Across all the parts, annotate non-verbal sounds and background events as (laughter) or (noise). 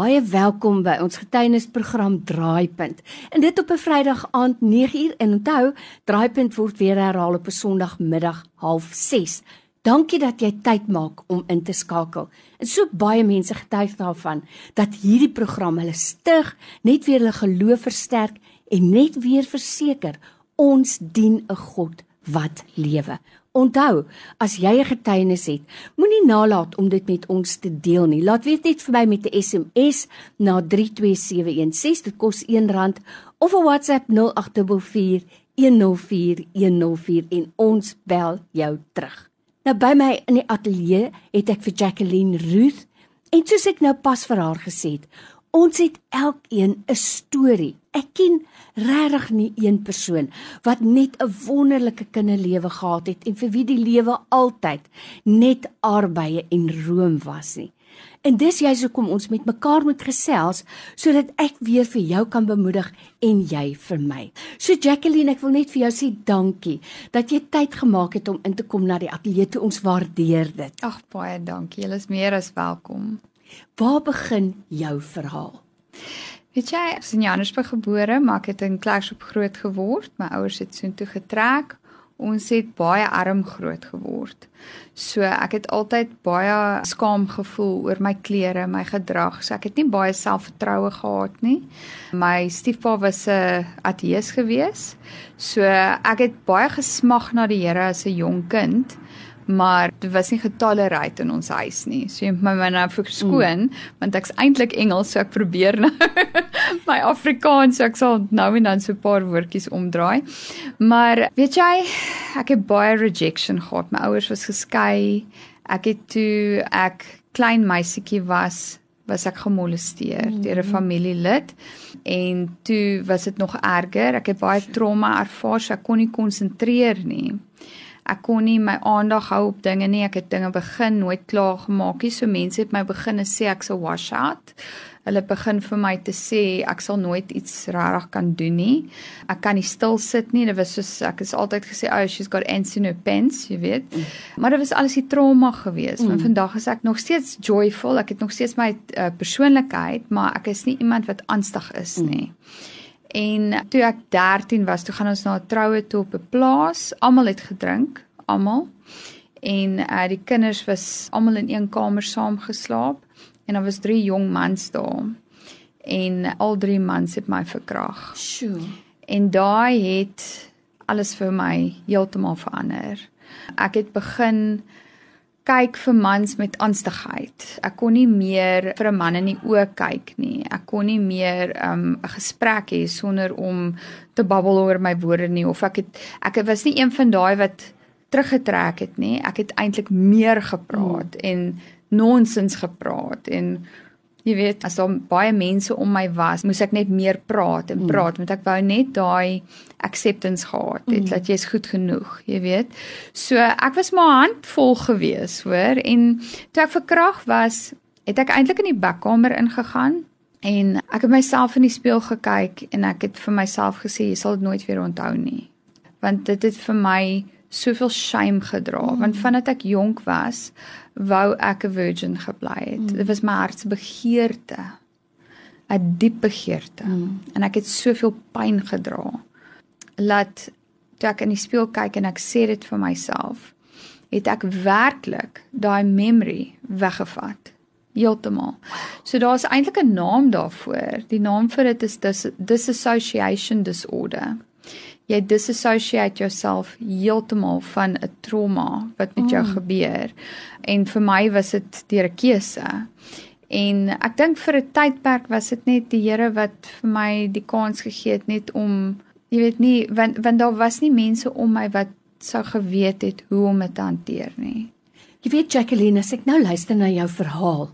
Baie welkom by ons getuienisprogram Draaipunt. En dit op 'n Vrydag aand 9uur en onthou, Draaipunt word weer herhaal op 'n Sondagmiddag 06:30. Dankie dat jy tyd maak om in te skakel. En so baie mense getuig daarvan dat hierdie program hulle stig, net weer hulle geloof versterk en net weer verseker ons dien 'n God wat lewe. Onthou, as jy 'n getuienis het, moenie nalat om dit met ons te deel nie. Laat weet net vir my met 'n SMS na 32716. Dit kos R1 of 'n WhatsApp 0844 104104 en ons bel jou terug. Nou by my in die ateljee het ek vir Jacqueline Ruth en soos ek nou pas vir haar gesê het, ons het elkeen 'n storie. Ek ken regtig nie een persoon wat net 'n wonderlike kinderlewe gehad het en vir wie die lewe altyd net arbeye en room was nie. En dis juist hoekom ons met mekaar moet gesels sodat ek weer vir jou kan bemoedig en jy vir my. So Jacqueline, ek wil net vir jou sê dankie dat jy tyd gemaak het om in te kom na die ateljee toe. Ons waardeer dit. Ag baie dankie. Jy is meer as welkom. Waar begin jou verhaal? Weet jy, ek is in Johannesburg gebore, maar ek het in Klerksdorp groot geword. My ouers het soontoe getrek. Ons het baie arm groot geword. So ek het altyd baie skaam gevoel oor my klere, my gedrag. So ek het nie baie selfvertroue gehad nie. My stiefpa was 'n ateës gewees. So ek het baie gesmag na die Here as 'n jong kind maar dit was nie getolereer in ons huis nie. So jy moet my nou verskoon mm. want ek's eintlik Engels, so ek probeer nou (laughs) my Afrikaans, so ek sal nou en dan so 'n paar woordjies omdraai. Maar weet jy, ek het baie rejection gehad. My ouers was geskei. Ek het toe ek klein meisietjie was, was ek gemolesteer mm. deur 'n familielid en toe was dit nog erger. Ek het baie trauma ervaar, so ek kon nie konsentreer nie ek kon nie my aandag hou op dinge nie. Ek het dinge begin nooit klaar gemaak nie. So mense het my begin sê ek sal wash out. Hulle begin vir my te sê ek sal nooit iets regtig kan doen nie. Ek kan nie stil sit nie. Dit was soos ek het altyd gesê, "Oh, she's got ants in her pants," jy weet. Mm. Maar dit was alles die trauma geweest. Maar mm. vandag is ek nog steeds joyful. Ek het nog steeds my uh, persoonlikheid, maar ek is nie iemand wat angstig is mm. En toe ek 13 was, toe gaan ons na 'n troue toe op 'n plaas. Almal het gedrink, almal. En uh die kinders was almal in een kamer saam geslaap en daar was drie jong mans daar. En al drie mans het my verkrag. Sjoe. En daai het alles vir my heeltemal verander. Ek het begin kyk vir mans met angstigheid. Ek kon nie meer vir 'n man in die oë kyk nie. Ek kon nie meer um, 'n um, gesprek hê sonder om te babbel oor my woorde nie of ek het ek was nie een van daai wat teruggetrek het nie. Ek het eintlik meer gepraat mm. en nonsens gepraat en jy weet as daar baie mense om my was, moes ek net meer praat en mm. praat mm. want ek wou net daai acceptance gehad het mm. dat jy's goed genoeg, jy weet. So ek was maar handvol gewees, hoor, en toe ek verkrag was, het ek eintlik in die bakkamer ingegaan en ek het myself in die spieël gekyk en ek het vir myself gesê jy sal dit nooit weer onthou nie. Want dit het vir my soveel shame gedra mm. want vandat ek jonk was wou ek 'n virgin gebly het. Mm. Dit was my hart se begeerte. 'n Diep begeerte. Mm. En ek het soveel pyn gedra. Laat toe ek in die spieël kyk en ek sê dit vir myself, het ek werklik daai memory weggevat. Heeltemal. So daar's eintlik 'n naam daarvoor. Die naam vir dit is dis dissociation disorder jy disassociate jouself heeltemal van 'n trauma wat met jou mm. gebeur. En vir my was dit deur 'n keuse. En ek dink vir 'n tydperk was dit net die Here wat vir my die kans gegee het net om jy weet nie want want daar was nie mense om my wat sou geweet het hoe om dit te hanteer nie. Jy weet Jacqueline, as ek nou luister na jou verhaal,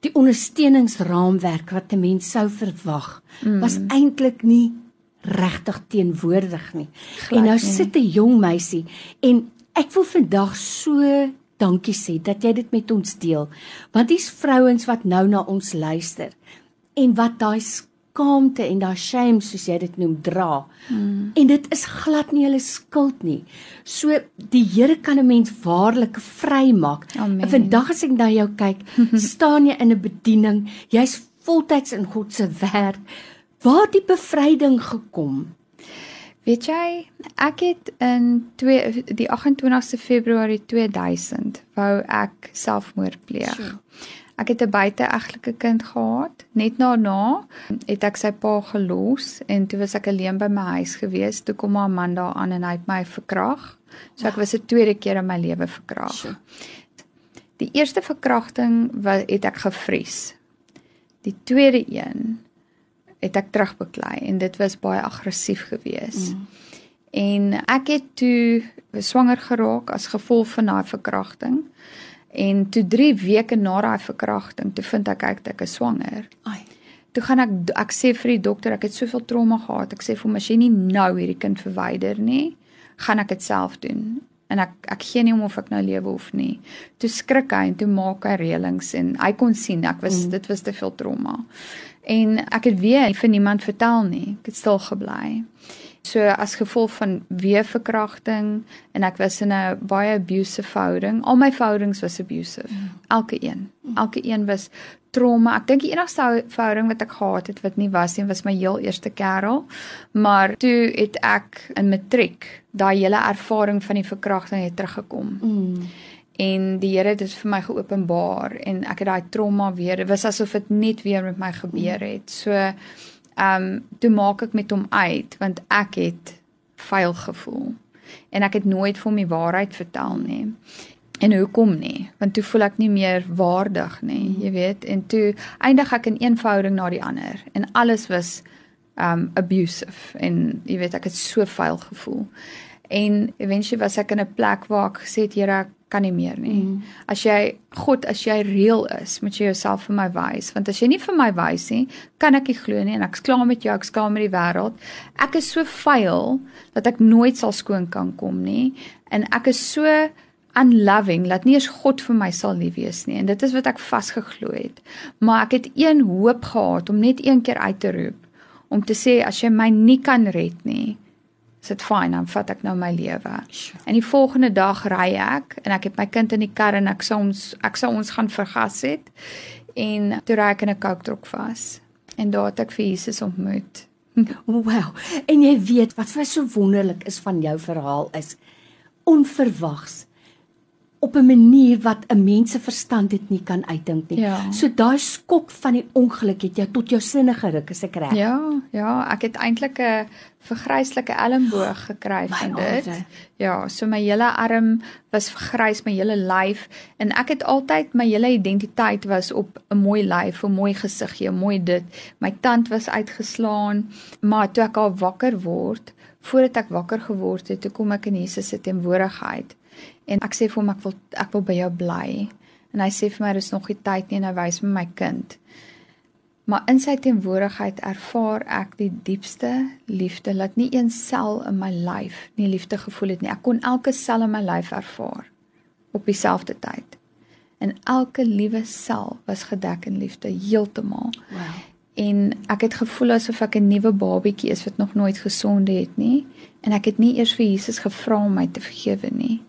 die ondersteuningsraamwerk wat 'n mens sou verwag, mm. was eintlik nie regtig teenwoordig nie. Glad en nou nie. sit 'n jong meisie en ek wil vandag so dankie sê dat jy dit met ons deel. Want dis vrouens wat nou na ons luister en wat daai skaamte en daai shame soos jy dit noem dra. Hmm. En dit is glad nie hulle skuld nie. So die Here kan 'n mens waarlik vrymaak. Vandag as ek na jou kyk, (laughs) staan jy in 'n bediening. Jy's voltyds in God se werk. Waar die bevryding gekom? Weet jy, ek het in 2 die 28ste Februarie 2000 wou ek selfmoord pleeg. Sure. Ek het 'n buiteegtelike kind gehad. Net daarna het ek sy pa gelos en toe was ek alleen by my huis gewees. Toe kom 'n man daar aan en hy het my verkrag. So ek was 'n tweede keer in my lewe verkrag. Sure. Die eerste verkrachting wat het ek gevries. Die tweede een het ek terugbeklei en dit was baie aggressief geweest. Mm. En ek het toe swanger geraak as gevolg van daai verkrachting. En toe 3 weke na daai verkrachting, toe vind ek uit ek is swanger. Ai. Toe gaan ek ek sê vir die dokter ek het soveel trauma gehad. Ek sê vir hom as jy nie nou hierdie kind verwyder nie, gaan ek dit self doen. En ek ek gee nie om of ek nou lewe of nie. Toe skrik hy en toe maak hy reëlings en hy kon sien ek was mm. dit was te veel trauma. En ek het weer vir niemand vertel nie. Ek het stil gebly. So as gevolg van weer verkrachting en ek was in 'n baie abusive verhouding. Al my verhoudings was abusive. Mm. Elke een. Elke een was trauma. Ek dink die enigste verhouding wat ek gehad het wat nie was nie, was my heel eerste kerel. Maar toe het ek in matriek daai hele ervaring van die verkrachting het teruggekom. Mm. En die Here het dit vir my geopenbaar en ek het daai trauma weer. Dit was asof dit net weer met my gebeur het. So ehm um, toe maak ek met hom uit want ek het vuil gevoel en ek het nooit vir hom die waarheid vertel nie. En hoekom nie? Want toe voel ek nie meer waardig nie, jy weet. En toe eindig ek in een verhouding na die ander en alles was um abusive en jy weet ek het so vuil gevoel. En eventually was ek in 'n plek waar ek gesê het Here, ek kan nie meer nie. Mm. As jy God, as jy reël is, moet jy jouself vir my wys, want as jy nie vir my wys nie, kan ek nie glo nie en ek's klaar met jou, ek's klaar met die wêreld. Ek is so vuil dat ek nooit sal skoon kan kom nie en ek is so unloving dat nie eens God vir my sal lief wees nie en dit is wat ek vasgeglo het. Maar ek het een hoop gehad om net een keer uit te roep om te sê as jy my nie kan red nie, is dit fyn, dan vat ek nou my lewe. En die volgende dag ry ek en ek het my kind in die kar en ek sou ons ek sou ons gaan vergas het en toe ry ek in 'n truck vas. En daar het ek vir Jesus ontmoet. (laughs) Wow. En jy weet wat vir so wonderlik is van jou verhaal is onverwags op 'n manier wat 'n mens se verstand dit nie kan uitdink nie. Ja. So daai skok van die ongeluk het jou tot jou sinne geruk, is ek reg? Ja, ja, ek het eintlik 'n vergryslike elmboog gekry My van dit. aarde. Ja, so my hele arm was vergrys, my hele lyf en ek het altyd my hele identiteit was op 'n mooi lyf, 'n mooi gesiggie, 'n mooi dit. My tand was uitgeslaan, maar toe ek al wakker word, voordat ek wakker geword het, toe kom ek in Jesus se teenwoordigheid. En ek sê vir hom ek wil ek wil by jou bly. En hy sê vir my dis nog nie tyd nie en hy wys my my kind. Maar in sy teenwoordigheid ervaar ek die diepste liefde dat nie een sel in my lyf nie liefde gevoel het nie. Ek kon elke sel in my lyf ervaar op dieselfde tyd. En elke liewe sel was gedek in liefde heeltemal. Wow. En ek het gevoel asof ek 'n nuwe babietjie is wat nog nooit gesonde het nie en ek het nie eers vir Jesus gevra om my te vergewe nie.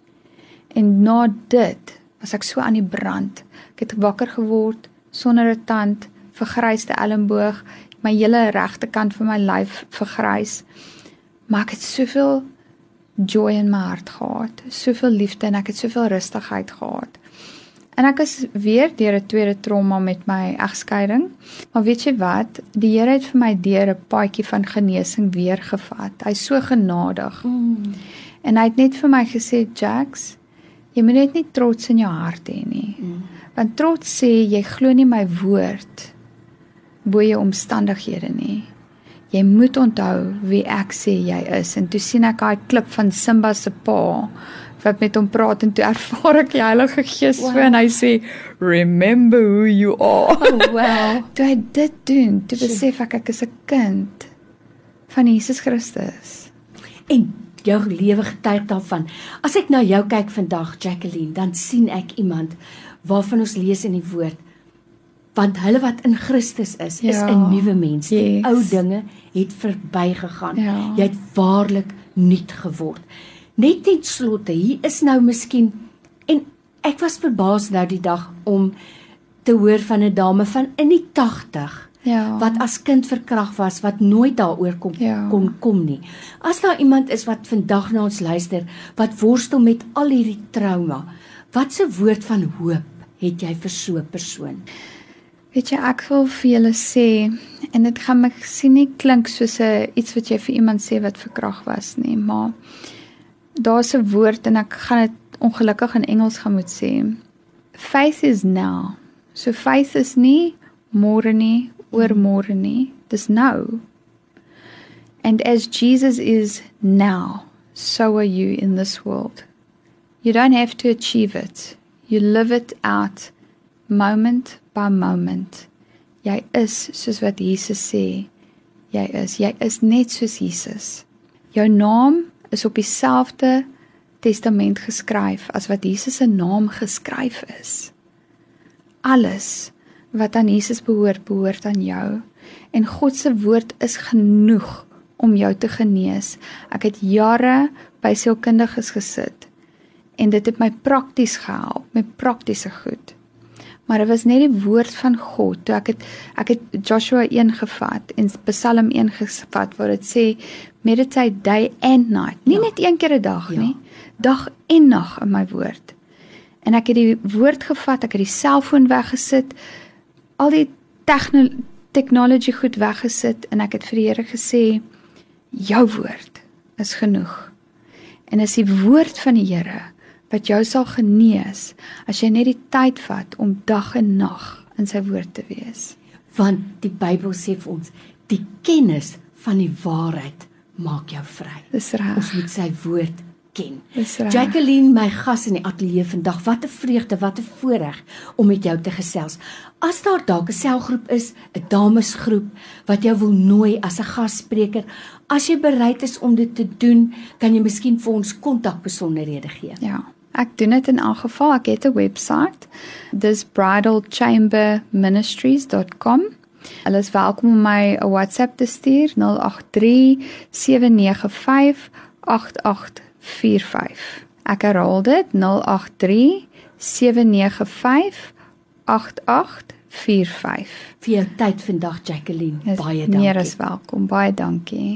En na dit was ek so aan die brand. Ek het wakker geword sonder 'n tand, vergryste elmboog, my hele regte kant van my lyf vergrys. Maar ek het soveel joy in my hart gehad, soveel liefde en ek het soveel rustigheid gehad. En ek is weer deur 'n tweede trauma met my egskeiding. Maar weet jy wat? Die Here het vir my deur 'n paadjie van genesing weer gevat. Hy's so genadig. Mm. En hy het net vir my gesê, "Jax, jy moet net nie trots in jou hart hê nie. Mm. Want trots sê jy glo nie my woord bo jou omstandighede nie. Jy moet onthou wie ek sê jy is." En toe sien ek daai klip van Simba se pa wat met hom praat en toe ervaar ek die Heilige Gees wow. so en hy sê remember who you are. Oh wow. (laughs) toe hy dit doen, toe besef ek ek is 'n kind van Jesus Christus. En jou lewe getuig daarvan. As ek na jou kyk vandag, Jacqueline, dan sien ek iemand waarvan ons lees in die woord want hulle wat in Christus is, is Ja. 'n nuwe mens. Die Yes. ou dinge het verbygegaan. Ja. Jy het waarlik nuut geword. Net ten slotte, hier is nou miskien en ek was verbaas nou die dag om te hoor van 'n dame van in die 80 Ja. wat as kind verkragt was wat nooit daaroor kom Ja. kon kom nie. As daar iemand is wat vandag na ons luister wat worstel met al hierdie trauma, wat 'n woord van hoop het jy vir so 'n persoon? Weet jy, ek wil vir julle sê en dit gaan my sien nie klink soos 'n iets wat jy vir iemand sê wat verkrag was nie, maar daar's 'n woord en ek gaan dit ongelukkig in Engels gaan moet sê. Faith is now. So faith is nie môre nie, oormôre nie, dis nou. And as Jesus is now, so are you in this world. You don't have to achieve it. You live it out moment by moment. Jy is soos wat Jesus sê. Jy is, jy is net soos Jesus. Jou naam is op dieselfde testament geskryf as wat Jesus se naam geskryf is. Alles wat aan Jesus behoort, behoort aan jou. En God se woord is genoeg om jou te genees. Ek het jare by sielkundiges gesit en dit het my prakties gehelp met praktiese goed. Maar dit was net die woord van God. Toe ek het ek het Joshua 1 gevat en Psalm 1 gevat waar dit sê meditate day and night. Nie Ja. net een keer 'n dag Ja. nie. Dag en nag in my woord. En ek het die woord gevat, ek het die selfoon weggesit, al die tegno technology goed weggesit en ek het vir die Here gesê jou woord is genoeg. En is die woord van die Here wat jou sal genees as jy net die tyd vat om dag en nag in sy woord te wees. Want die Bybel sê vir ons, die kennis van die waarheid maak jou vry. Dis Ons reg. moet sy woord ken. Jacqueline, my gas in die ateljee vandag, wat 'n vreugde, wat 'n voorreg om met jou te gesels. As daar dalk 'n selgroep is, 'n damesgroep wat jou wil nooi as 'n gasspreker, as jy bereid is om dit te doen, kan jy miskien vir ons kontakbesonderhede gee. Ja. Ek doen dit in elk geval. Ek het 'n webwerf. Dis bridalchamberministries.com. Hulle is welkom om my 'n WhatsApp te stuur 083 795 8845. Ek herhaal dit 083 795 8845. Vir jou tyd vandag, Jacqueline. Is Baie dankie. Meer as welkom. Baie dankie.